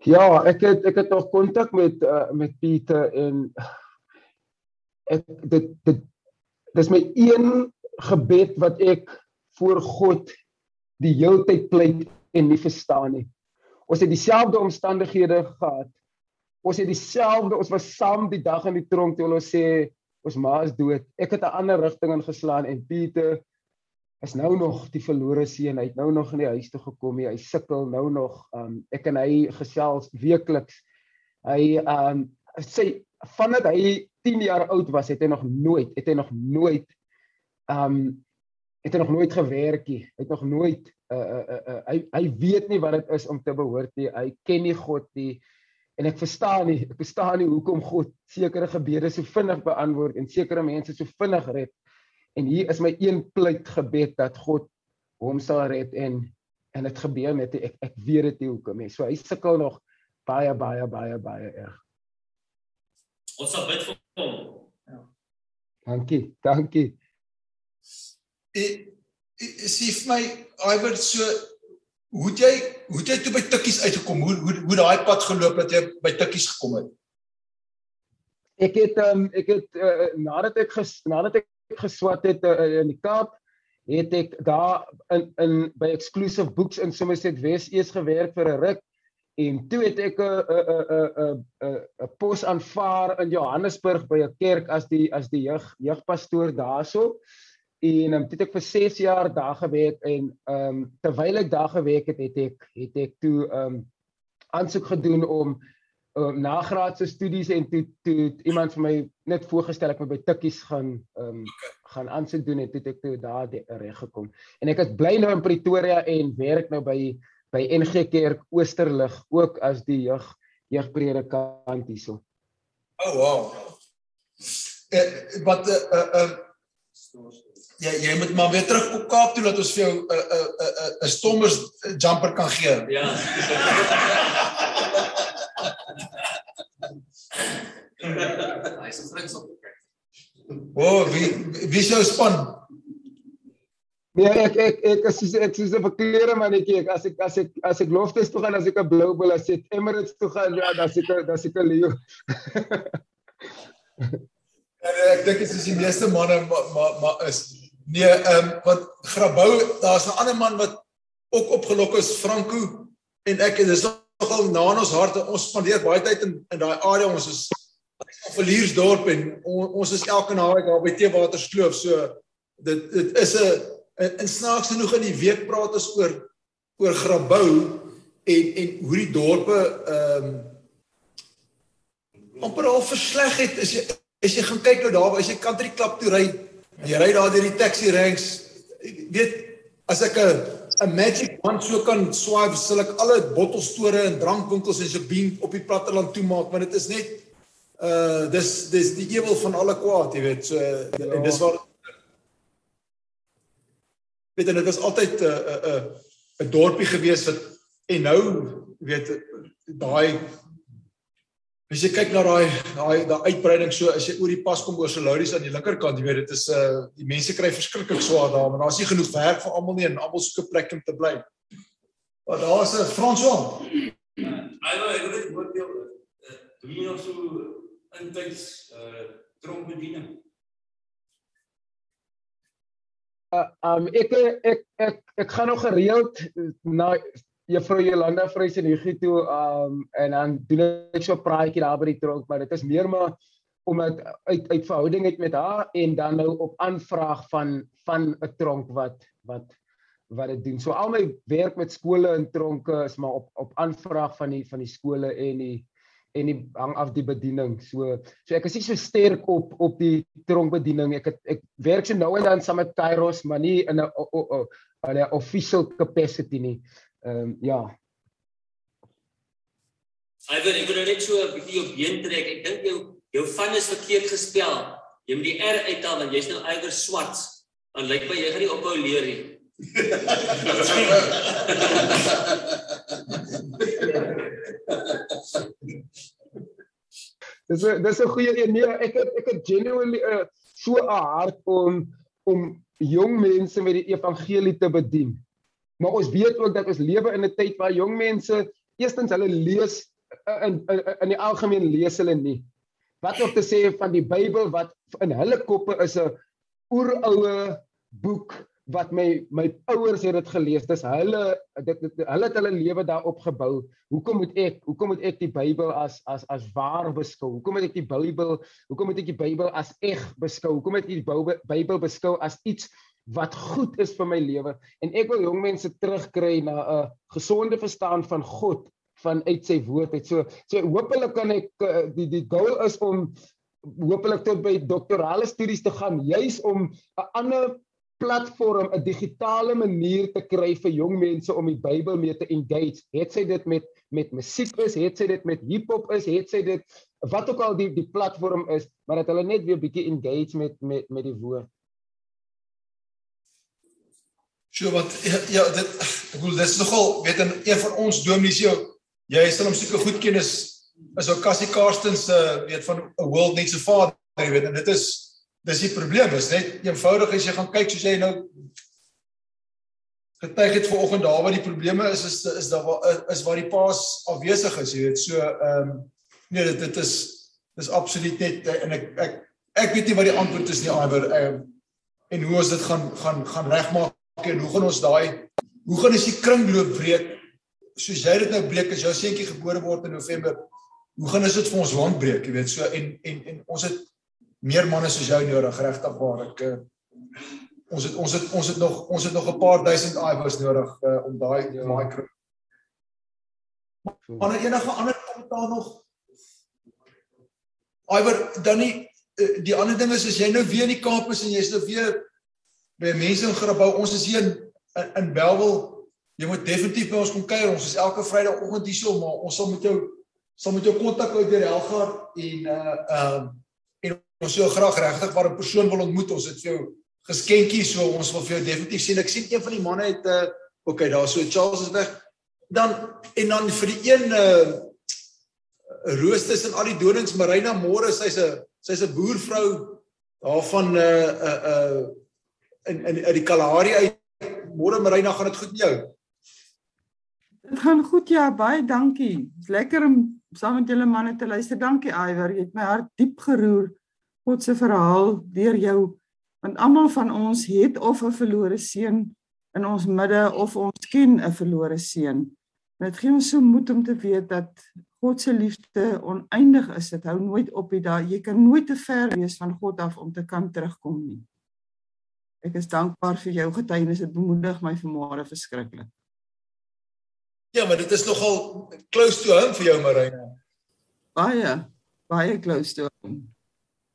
Ja, ek het ek het nog kontak met uh, met Pieter en ek dit dit dis my een gebed wat ek voor God die hele tyd pleit en nie verstaan nie. Ons het dieselfde omstandighede gehad. Ons het dieselfde, ons was saam die dag in die tronk toe ons sê ons ma is dood. Ek het 'n ander rigting ingeslaan en Pieter is nou nog die verlore seun. Hy het nou nog in die huis toe gekom. Hy sukkel nou nog. Um ek en hy gesels weekliks. Hy um sê vandat hy 10 jaar oud was, het hy nog nooit, het hy nog nooit um het hy nog nooit gewerk nie. Hy het nog nooit uh uh, uh, hy hy weet nie wat dit is om te behoort nie. Hy ken nie God nie. En ek verstaan nie, ek verstaan nie hoekom God sekere gebede so vinnig beantwoord en sekere mense so vinnig red En hier is my een pleit gebed dat God hom sal red en en dit gebeur net ek ek weet dit nie hoekom nie. So hy sukkel nog baie baie baie baie erg. Ons sal bid vir hom. Ja. Dankie, dankie. Ek sê vir my Iwer so hoe jy hoe jy toe by Tikkies uitgekom? Hoe hoe hoe daai pad geloop dat jy by Tikkies gekom het? Ek het um, ek het uh, nadat ek ges, nadat ek geswat het uh, in die Kaap, het ek daar in in by exclusive books in Somerset West eers gewerk vir 'n ruk en toe het ek 'n 'n 'n 'n 'n pos aanvaar in Johannesburg by 'n kerk as die as die jeug jeugpastoor daarso. En um, het ek vir 6 jaar daar gewerk en ehm um, terwyl ek daar gewerk het, het ek het ek toe ehm um, aansoek gedoen om um, nagraadse studies en toe toe iemand vir my net voorgestel ek moet by Tikkies gaan ehm um, gaan aansoek doen en toe ek toe daar reg gekom. En ek het bly nou in Pretoria en werk nou by by NG Kerk Oosterlig ook as die jeug jeugpredikant hierso. Oh wow. Eh wat eh uh, uh, Ja, jy moet maar weer terug op Kaap toe dat ons vir jou 'n 'n 'n 'n stommers jumper kan gee. Ja. [laughs] Hy is vriends op kyk. O, oh, wie wie sou span? Nee, ek ek ek as ek ek sê vir klere man ek as ek as ek as ek loftes toe gaan as ek 'n blou bil as ek Emirates toe gaan ja, dan sit dan ek Leo. en [laughs] ek dink dit is die meeste manne maar maar ma, is nee, ehm um, wat Grabouw, daar's 'n ander man wat ook opgelok is Franco en ek dis nogal na ons harte. Ons spandeer baie tyd in in daai area. Ons is Verliersdorp en on, ons is elke naweek daar by Teewaterskloof. So dit dit is 'n in snaaks genoeg in die week praat ons oor oor Grabouw en en hoe die dorpe ehm um, amper al versleg het. As jy as jy gaan kyk nou daar, as jy country club toe ry, jy ry daar deur die taxi ranks, weet as ek 'n 'n magic wand so kan swaai, sal ek alle bottelstore en drankwinkels en so bean op die platteland toemaak, want dit is net uh dis dis die ewel van alle kwaad, jy weet. So ja. en dis waar weet en dit was altyd 'n 'n 'n 'n dorpie gewees wat en nou weet daai as jy kyk na daai daai daai uitbreiding so as jy oor die pas kom oor Solodis aan die linkerkant jy weet dit is 'n uh, die mense kry verskriklik swaar daar maar daar's nie genoeg werk vir almal nie en almal soek 'n plek om te bly. Maar daar's 'n Franswaan. Ai nou ek weet wat jy doen jy nog so intyds uh tronkbediening. Uh, um ek ek ek ek gaan nog gereeld na juffrou Jolanda Vrees en Hugo toe um en dan doen ek so 'n praatjie daar by die tronk maar dit is meer maar om uit uit, verhouding het met haar en dan nou op aanvraag van van 'n tronk wat wat wat dit doen. So al my werk met skole en tronke is maar op op aanvraag van die van die skole en die en die hang af die bediening. So so ek is nie so sterk op op die tronkbediening. Ek het, ek werk so nou en dan saam met Kairos, maar nie in 'n 'n official capacity nie. Ehm um, ja. Wil ek wil net so 'n bietjie op been trek. Ek dink jou jou van is verkeerd gespel. Jy moet die R uithaal want jy's nou eiwer swart. Dan lyk my jy gaan nie ophou leer nie. [laughs] Dis 'n dis 'n goeie een. Nee, ek het ek het genuinely 'n uh, so 'n hart om om jong mense met die evangelie te bedien. Maar ons weet ook dat ons lewe in 'n tyd waar jong mense eerstens hulle lees in in, in die algemeen lees hulle nie. Wat ook te sê van die Bybel wat in hulle koppe is 'n oeroue boek wat my my ouers het dit gelees. Dis hulle dit, dit hulle het hulle lewe daarop gebou. Hoekom moet ek hoekom moet ek die Bybel as as as waar beskou? Hoekom moet ek die Bybel hoekom moet ek die Bybel as eg beskou? Hoekom moet ek die Bybel beskou as iets wat goed is vir my lewe? En ek wil jong mense terugkry na 'n gesonde verstaan van God van uit sy woord uit. So so hopelik kan ek eh, die die goal is om hopelik tot by doktorale studies te gaan juis om 'n ander platform 'n digitale manier te kry vir jong mense om die Bybel mee te engage. Het sy dit met met musiek is, het sy dit met hiphop is, het sy dit wat ook al die die platform is, maar dat hulle net weer bietjie engage met met met die woord. So wat ja, dit ek bedoel dis nogal weet in een van ons dominees jou jy is dan om seker goed kennis is ou Cassie Karstens se uh, weet van 'n world needs a father, jy weet en dit is dis die probleem is net eenvoudig as jy gaan kyk soos jy nou getuig het vanoggend daar waar die probleme is is is daar waar is waar die paas afwesig is jy weet so ehm um, nee dit dit is dis absoluut net en ek ek ek weet nie wat die antwoord is nie iwer um, en hoe ons dit gaan gaan gaan regmaak en hoe gaan ons daai hoe gaan ons die kringloop breek soos jy dit nou breek as jou seentjie gebore word in November hoe gaan ons dit vir ons land breek jy weet so en en en ons het meer manne soos jou nodig regtig waar ek uh, ons het ons het ons het nog ons het nog 'n paar duisend iWos nodig uh, om daai ja. daai kry. Maar enige ander kommentaar nog? Iwer dan nie uh, die ander ding is as jy nou weer in die Kaap is en jy's nou weer by mense in Grabouw, ons is hier in in, in Belwel. Jy moet definitief by ons kom kuier. Ons is elke Vrydagoggend hier so, maar ons sal met jou sal met jou kontak uit deur Helgaard en uh ehm uh, ons sou graag regtig waar 'n persoon wil ontmoet. Ons het vir jou geskenkies, so ons wil vir jou definitief sien. Ek sien een van die manne het 'n uh, okay, daar so Charles is weg. Dan en dan vir die een uh roosters en al die donings Marina môre, sy's 'n sy's 'n boervrou daarvan uh uh uh in in uit die Kalahari uit. Môre Marina, gaan dit goed met jou? Dit gaan goed ja, baie dankie. Dit's lekker om saam met julle manne te luister. Dankie Iwer, jy het my hart diep geroer. God se verhaal deur jou want almal van ons het of 'n verlore seun in ons midde of ons ken 'n verlore seun. Dit gee ons so moed om te weet dat God se liefde oneindig is. Dit hou nooit op nie. Jy kan nooit te ver wees van God af om te kan terugkom nie. Ek is dankbaar vir jou getuienis. Dit bemoedig my vanmôre verskriklik. Ja, maar dit is nogal close to home vir jou Marina. Baie, baie close to home.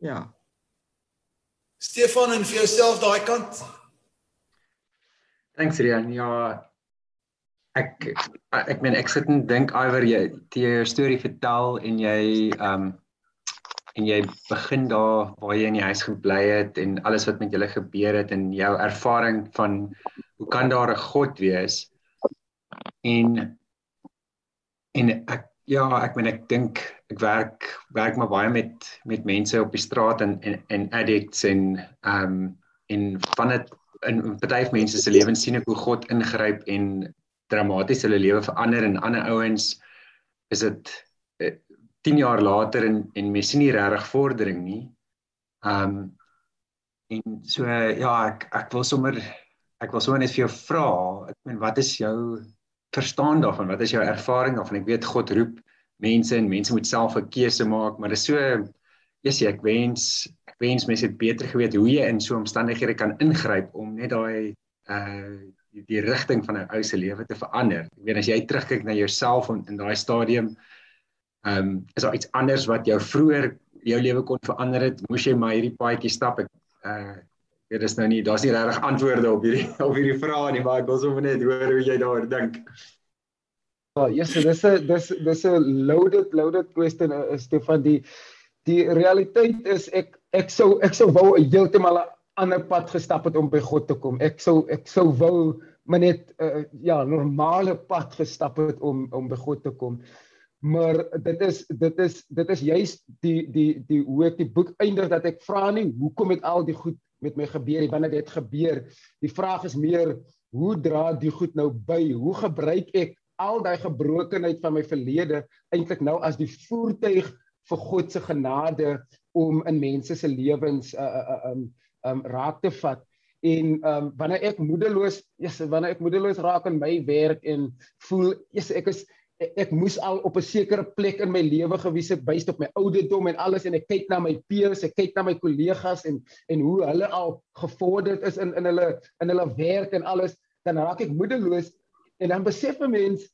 Ja. Stefan en vir jouself daai kant. Thanks Rian. Ja, ek ek meen ek sit en dink iwer jy die storie vertel en jy ehm um, en jy begin daar waar jy in die huis gebly het en alles wat met julle gebeur het en jou ervaring van hoe kan daar 'n God wees? En en ek ja ek meen ek dink ek werk werk maar baie met met mense op die straat en en, en addicts en ehm um, en van dit in party mense se lewens sien ek hoe God ingryp en dramaties hulle lewe verander en ander ouens is dit 10 uh, jaar later en en mens sien nie regtig vordering nie. Um en so ja, ek ek wil sommer ek wil sommer net vir jou vra, ek meen wat is jou verstaan daarvan? Wat is jou ervaring daarvan? Ek weet God roep mense en mense moet self 'n keuse maak, maar dit is so yes, ek wens ek wens mense het beter geweet hoe jy in so omstandighede kan ingryp om net daai uh die, die rigting van 'n ou se lewe te verander. Ek weet as jy terugkyk na jouself in, in daai stadium, ehm um, is daar iets anders wat jou vroeër jou lewe kon verander het? Moes jy maar hierdie paadjie stap? Ek uh weet dis nou nie, daar's nie regtig antwoorde op hierdie [laughs] op hierdie vrae nie, maar ek wil sommer net hoor hoe jy daaroor dink. Ja, oh, yes, dis 'n dis dis 'n loaded loaded question uh, Stefan die die realiteit is ek ek sou ek sou wou heeltemal 'n ander pad gestap het om by God te kom. Ek sou ek sou wou maar net uh, ja, normale pad gestap het om om by God te kom. Maar dit is dit is dit is juist die die die hoe ek die boek eindig dat ek vra nie hoekom het al die goed met my gebeur, wanneer dit gebeur. Die vraag is meer hoe dra die goed nou by? Hoe gebruik ek al daai gebrokenheid van my verlede eintlik nou as die voertuig vir God se genade om in mense se lewens uh uh um um raak te vat en um wanneer ek moedeloos yes, wanneer ek moedeloos raak in my werk en voel yes, ek is ek, moes al op 'n sekere plek in my lewe gewees het byst op my ouderdom en alles en ek kyk na my peers ek kyk na my kollegas en en hoe hulle al gevorderd is in in hulle in hulle werk en alles dan raak ek moedeloos en dan besef 'n mens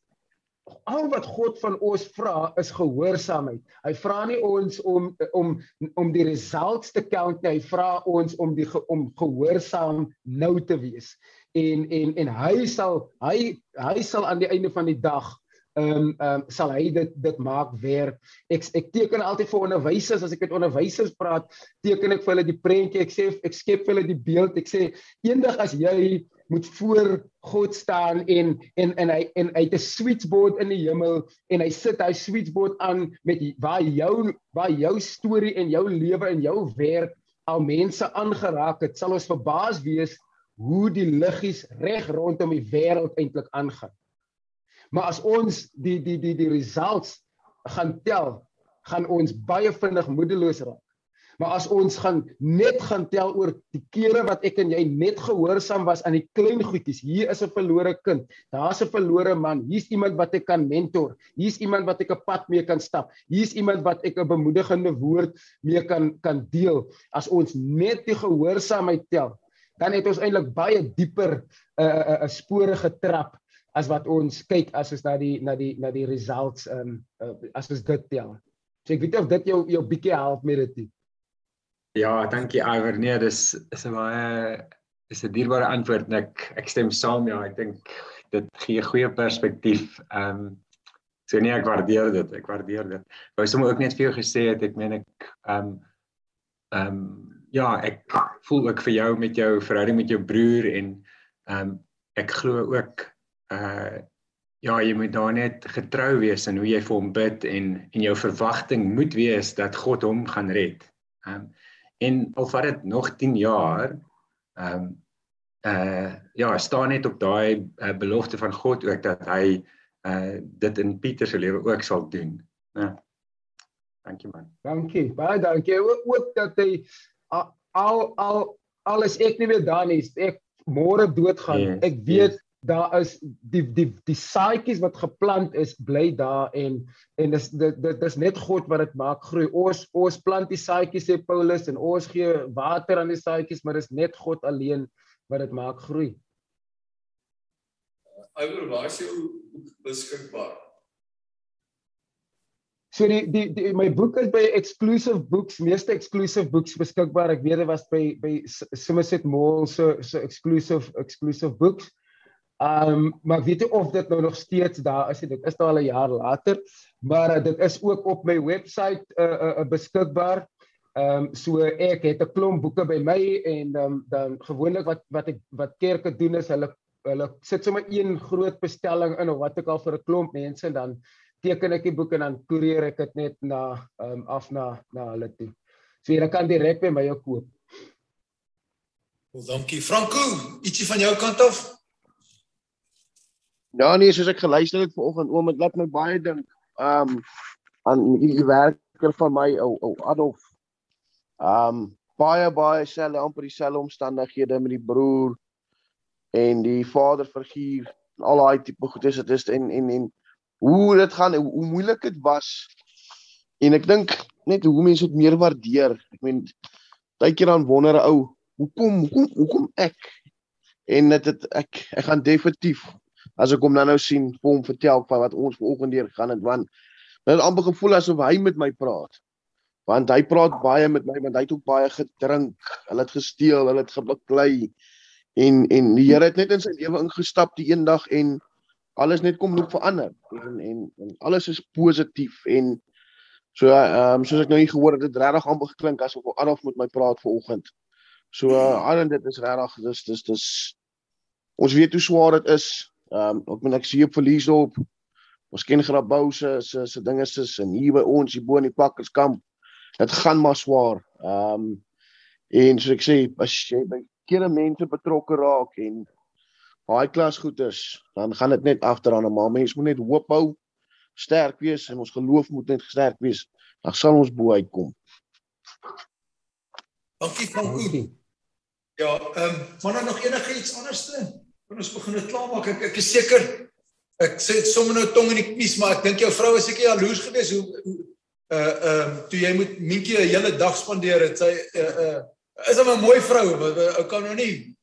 al wat God van ons vra is gehoorsaamheid. Hy vra nie ons om om om die results te count nie. Hy vra ons om die om gehoorsaam nou te wees. En en en hy sal hy hy sal aan die einde van die dag ehm um, ehm um, sal hy dit dit maak werk. Ek ek teken altyd vir onderwysers as ek met onderwysers praat, teken ek vir hulle die prentjie. Ek sê ek skep vir hulle die beeld. Ek sê eendag as jy moet voor God staan en en en hy en hy het 'n switchboard in die hemel en hy sit hy switchboard aan met waar jou waar jou storie en jou lewe en jou werk al mense aangeraak het sal ons verbaas wees hoe die liggies reg rondom die wêreld eintlik aangaan maar as ons die die die die results gaan tel gaan ons baie vinnig moedeloos raak Maar as ons gaan net gaan tel oor die kere wat ek en jy net gehoorsaam was aan die klein goedjies. Hier is 'n verlore kind. Daar's 'n verlore man. Hier's iemand wat ek kan mentor. Hier's iemand wat ek 'n pad mee kan stap. Hier's iemand wat ek 'n bemoedigende woord mee kan kan deel. As ons net die gehoorsaamheid tel, dan het ons eintlik baie dieper 'n uh, 'n uh, uh, spore getrap as wat ons kyk as ons na die na die na die results um uh, as ons dit tel. So ek weet of dit jou jou bietjie help met dit. Ja, dankie Iver. Nee, dis is 'n baie is 'n dierbare antwoord en ek ek stem saam ja, ek dink dit gee goeie perspektief. Ehm um, so nee, ek waardeer dit. Ek waardeer dit. Wou sommer ook net vir jou gesê het ek meen ek ehm um, ehm um, ja, ek voel ook vir jou met jou verhouding met jou broer en ehm um, ek glo ook uh ja, jy moet daar net getrou wees in hoe jy vir hom bid en en jou verwagting moet wees dat God hom gaan red. Ehm um, en al vat dit nog 10 jaar ehm um, uh ja, staan net op daai uh, belofte van God ook dat hy uh dit in Pieter se lewe ook sal doen. Ja. Dankie man. Dankie. Baie dankie. Ook, ook dat hy al al alles ek nie meer daar nie. Ek môre doodgaan. Yes, ek weet yes daar is die die die saadjies wat geplant is bly daar en en dis dit dit is net God wat dit maak groei. Ons ons plant die saadjies sê Paulus en ons gee water aan die saadjies, maar dis net God alleen wat dit maak groei. Oor waar is jou beskikbaar? So die, die die my boek is by exclusive books, meeste exclusive books beskikbaar. Ek weet dit was by by Somerset Mall se so, so exclusive exclusive books. Um maar ek weet nie of dit nou nog steeds daar is nie. Dit is nou al 'n jaar later, maar uh, dit is ook op my webwerf uh, uh, uh, beskikbaar. Ehm um, so ek het 'n klomp boeke by my en um, dan gewoonlik wat wat ek wat kerke doen is hulle hulle sit sommer een groot bestelling in of wat ek al vir 'n klomp mense dan teken ek die boek en dan koerier ek dit net na um, af na na hulle toe. So jy kan direk by my koop. Wel dankie Franco, ietsie van jou kant af? Ja nee, soos ek geluister het vanoggend oom, dit laat my baie dink um aan die werker van my ou ou Adolf. Um baie baie selfe amper dieselfde omstandighede met die broer en die vaderfiguur en al daai tipe goed is dit is en en en hoe dit gaan hoe, hoe moeilik dit was. En ek dink net hoe mense dit meer waardeer. Ek meen baie keer dan wonder 'n ou hoekom hoekom hoekom ek en dit ek ek gaan definitief as ek hom nou nou sien vir hom vertel van wat ons vanoggend deur gaan het want dit amper gevoel asof hy met my praat. Want hy praat baie met my want hy het ook baie gedrink. Hulle het gesteel hulle het gebaklei. En en die Here het net in sy lewe ingestap die eendag en alles net kom loop verander. En, en en alles is positief. En so ehm um, soos ek nou nie gehoor het dit regtig amper geklink asof Adolf met my praat vanoggend. So uh, al en dit is regtig dis dis dis ons weet hoe swaar dit is. Ehm um, ek meen ek sien op verlies op. Ons ken Grabouw se se se dinge is en hier by ons hier bo in die Pakkerskamp. Dit gaan maar swaar. Ehm um, en soos ek sê as jy by kere mense betrokke raak en baie klas goed is, dan gaan dit net agteraan, maar mense moet net hoop hou, sterk wees en ons geloof moet net sterk wees. Dan sal ons bo uitkom. Dankie van u. Ja, ehm um, maar dan nog enige iets anders te? Kan ons begin dit klaarmaak? Ek ek is seker ek sê dit sommer nou tong in die knies, maar ek dink jou vrou is seker jaloers geweest hoe uh ehm uh, toe jy moet Mientjie 'n hele dag spandeer het. Sy uh uh is 'n mooi vrou, ou kan nou nie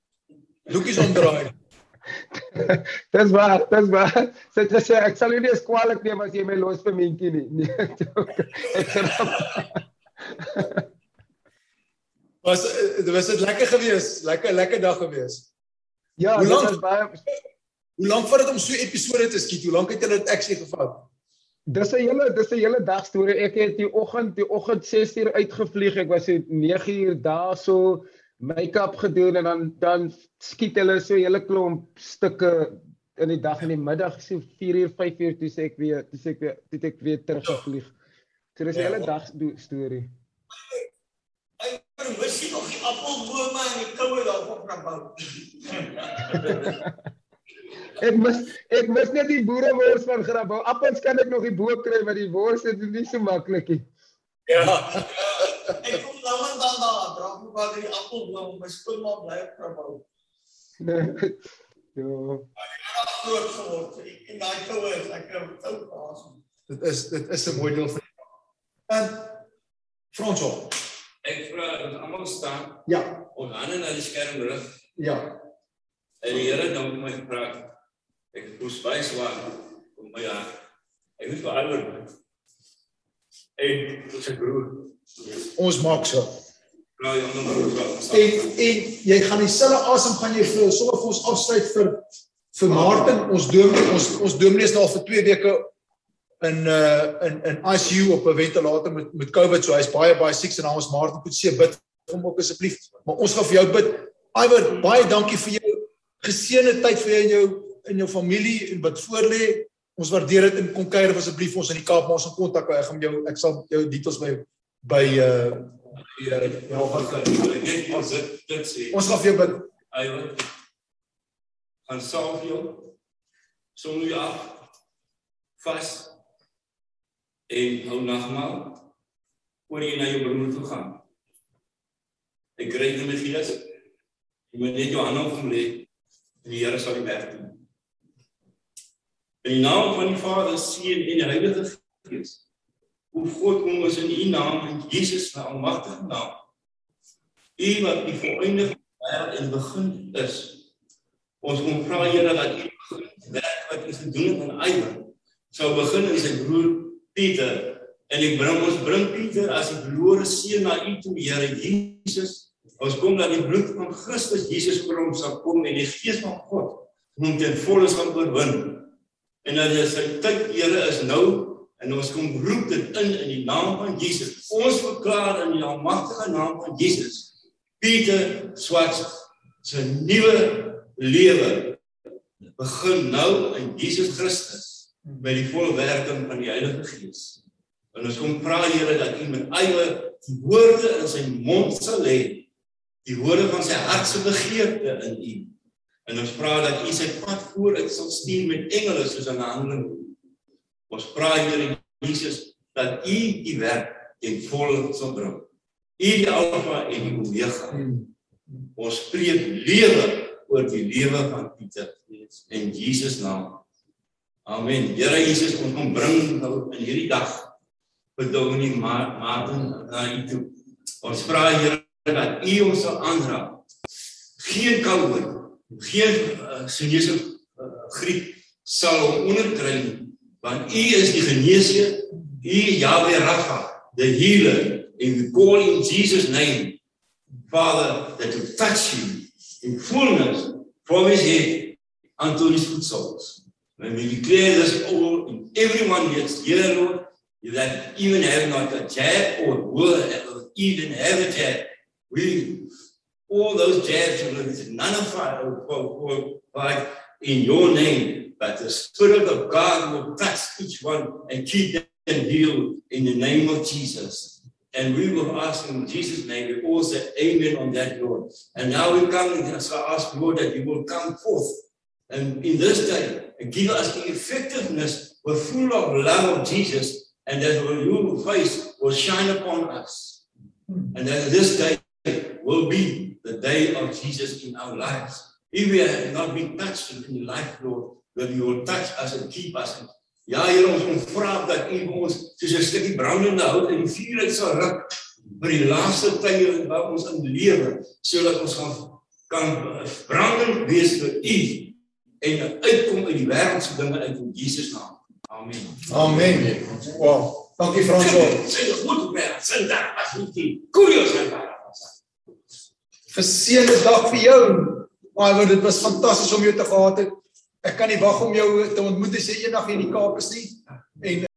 loekies omdraai. [laughs] dis waar, dis waar. Sy sê sy ek sal nie eens kwaliek neem as jy my los vir Mientjie nie. [laughs] Nee. ek sê Was dit was dit lekker geweest? Lekker lekker dag geweest. Ja, hoe lank baie Hoe lank vat dit om so 'n episode te skiet? Hoe lank het julle dit eksie gevat? Dis 'n hele dis 'n hele dag storie. Ek het die oggend die oggend 6uur uitgevlieg. Ek was so 9uur daar so make-up gedoen en dan dan skiet hulle so 'n hele klomp stukke in die dag en die middag so 4uur 5uur toe sê ek weer toe sê ek weer toe ek weer teruggevlieg. So dis 'n ja, hele dag storie. Ek wens jy nog die appelbome en die koue daarop kan bou. [laughs] ek mis ek mis net die boerewors van Grabouw. Appels kan ek nog die bo kry, maar die wors is nie so maklik nie. Ja. ek kom nou en dan daar, dra ek maar die appelboom, my skoon maar bly op Grabouw. Ja. Ek het groot geword en daai koue is ek ou paas. Dit is dit is 'n mooi deel van. En Fransjo. Ek vra dat almal staan. Ja. Ons hande na die skerm rig. Ja. En die Here dank my gevra. Ek moes baie swaar om my ja. Ek moet vir almal. En ons broer. Ons maak so. Nou ja, moet ons. En en jy gaan dieselfde asem gaan jy vir sommer vir ons afsluit vir vir Martin ons dominee ons ons dominee is nou al vir 2 weke in uh in in ICU op 'n ventilator met met COVID so hy's baie baie siek en ons Martin moet sê bid vir hom ook asseblief. Maar ons gaan vir jou bid. Iwer baie dankie vir jou geseënde tyd vir jou in jou in jou familie en wat voorlê. Ons waardeer dit en kom kuier asseblief ons in die Kaap ons gaan kontak hou. Ek gaan jou ek sal jou details by by uh ja wat kan ek ons dit sê. Ons gaan vir jou bid. Iwer gaan salf jou. Sonder jou vas en hou nagmaal voor jy na jou broer toe gaan. Ek kry dit met gees. Jy moet net jou hande op hom lê en die Here sal die werk doen. In die naam van die Vader, Seun en Heilige Gees. O God, kom ons in U naam in Jesus se almagtige naam. U wat die volëindige wêreld en begin is. Ons kom vra Here dat U werk wat U gedoen het aan Iwer sou begin in sy broer Pieter en ek bring ons bring Pieter as 'n verlore seun na U toe, Here Jesus. Ons kom dat die bloed van Christus Jesus vir hom sal kom en die gees van God hom ten volle gaan oorwin. En dat dit sy tyd Here is nou en ons kom roep dit in in die naam van Jesus. Ons verklaar in die almagtige naam van Jesus. Pieter Swart se nuwe lewe begin nou in Jesus Christus by die volle werking van die Heilige Gees. En ons kom vra Here dat U met eie woorde in sy mond sal lê, die woorde van sy hart se begeerte in U. En ons vra dat U sy pad vooruit sal stuur met engele soos in Handeling. Ons vra Here Jesus dat U U werk ten volle sal bring. U die Alfa en die Omega. Ons spreek lewe oor die lewe van Pieter in Jesus naam. Amen. Here Jesus, ons kom bring nou in hierdie dag vir Dominee Martin na U toe. Ons vra Here dat U ons sal aanraak. Geen COVID, geen uh, sinese uh, griep sal hom onderkry nie, want U is die geneesheer, U Yahweh Rapha, the healer, and we call in Jesus name, Father, that to touch you in fullness from his head unto his foot soles. When we declare this all in everyone that's here, Lord, that even have not a jab or will even have a jab, we all those it's none of our in your name, but the Spirit of God will touch each one and keep them healed in the name of Jesus. And we will ask in Jesus' name, we all say amen on that, Lord. And now we come and ask, Lord, that you will come forth and in this day and give us the effectiveness, we're full of love of Jesus, and that your face will shine upon us. And that this day will be the day of Jesus in our lives. If we have not been touched in life, Lord, that you will touch us and keep us. Ja, Here, ons kom vra dat U ons soos 'n stukkie brandende hout in die vuur uit sal ruk vir die laaste tye wat ons in lewe, sodat ons gaan kan brandend wees vir U en uitkom uit die wêreldse dinge uit in Jesus naam. Amen. Amen. Wow. Dankie Franso. Sê dit goed weer. Sê dit as jy die kurios en daar. Verseënde dag vir jou. Maar dit was fantasties om jou te gehad het. Ek kan nie wag om jou te ontmoet as jy eendag hier in die Kaap is nie. En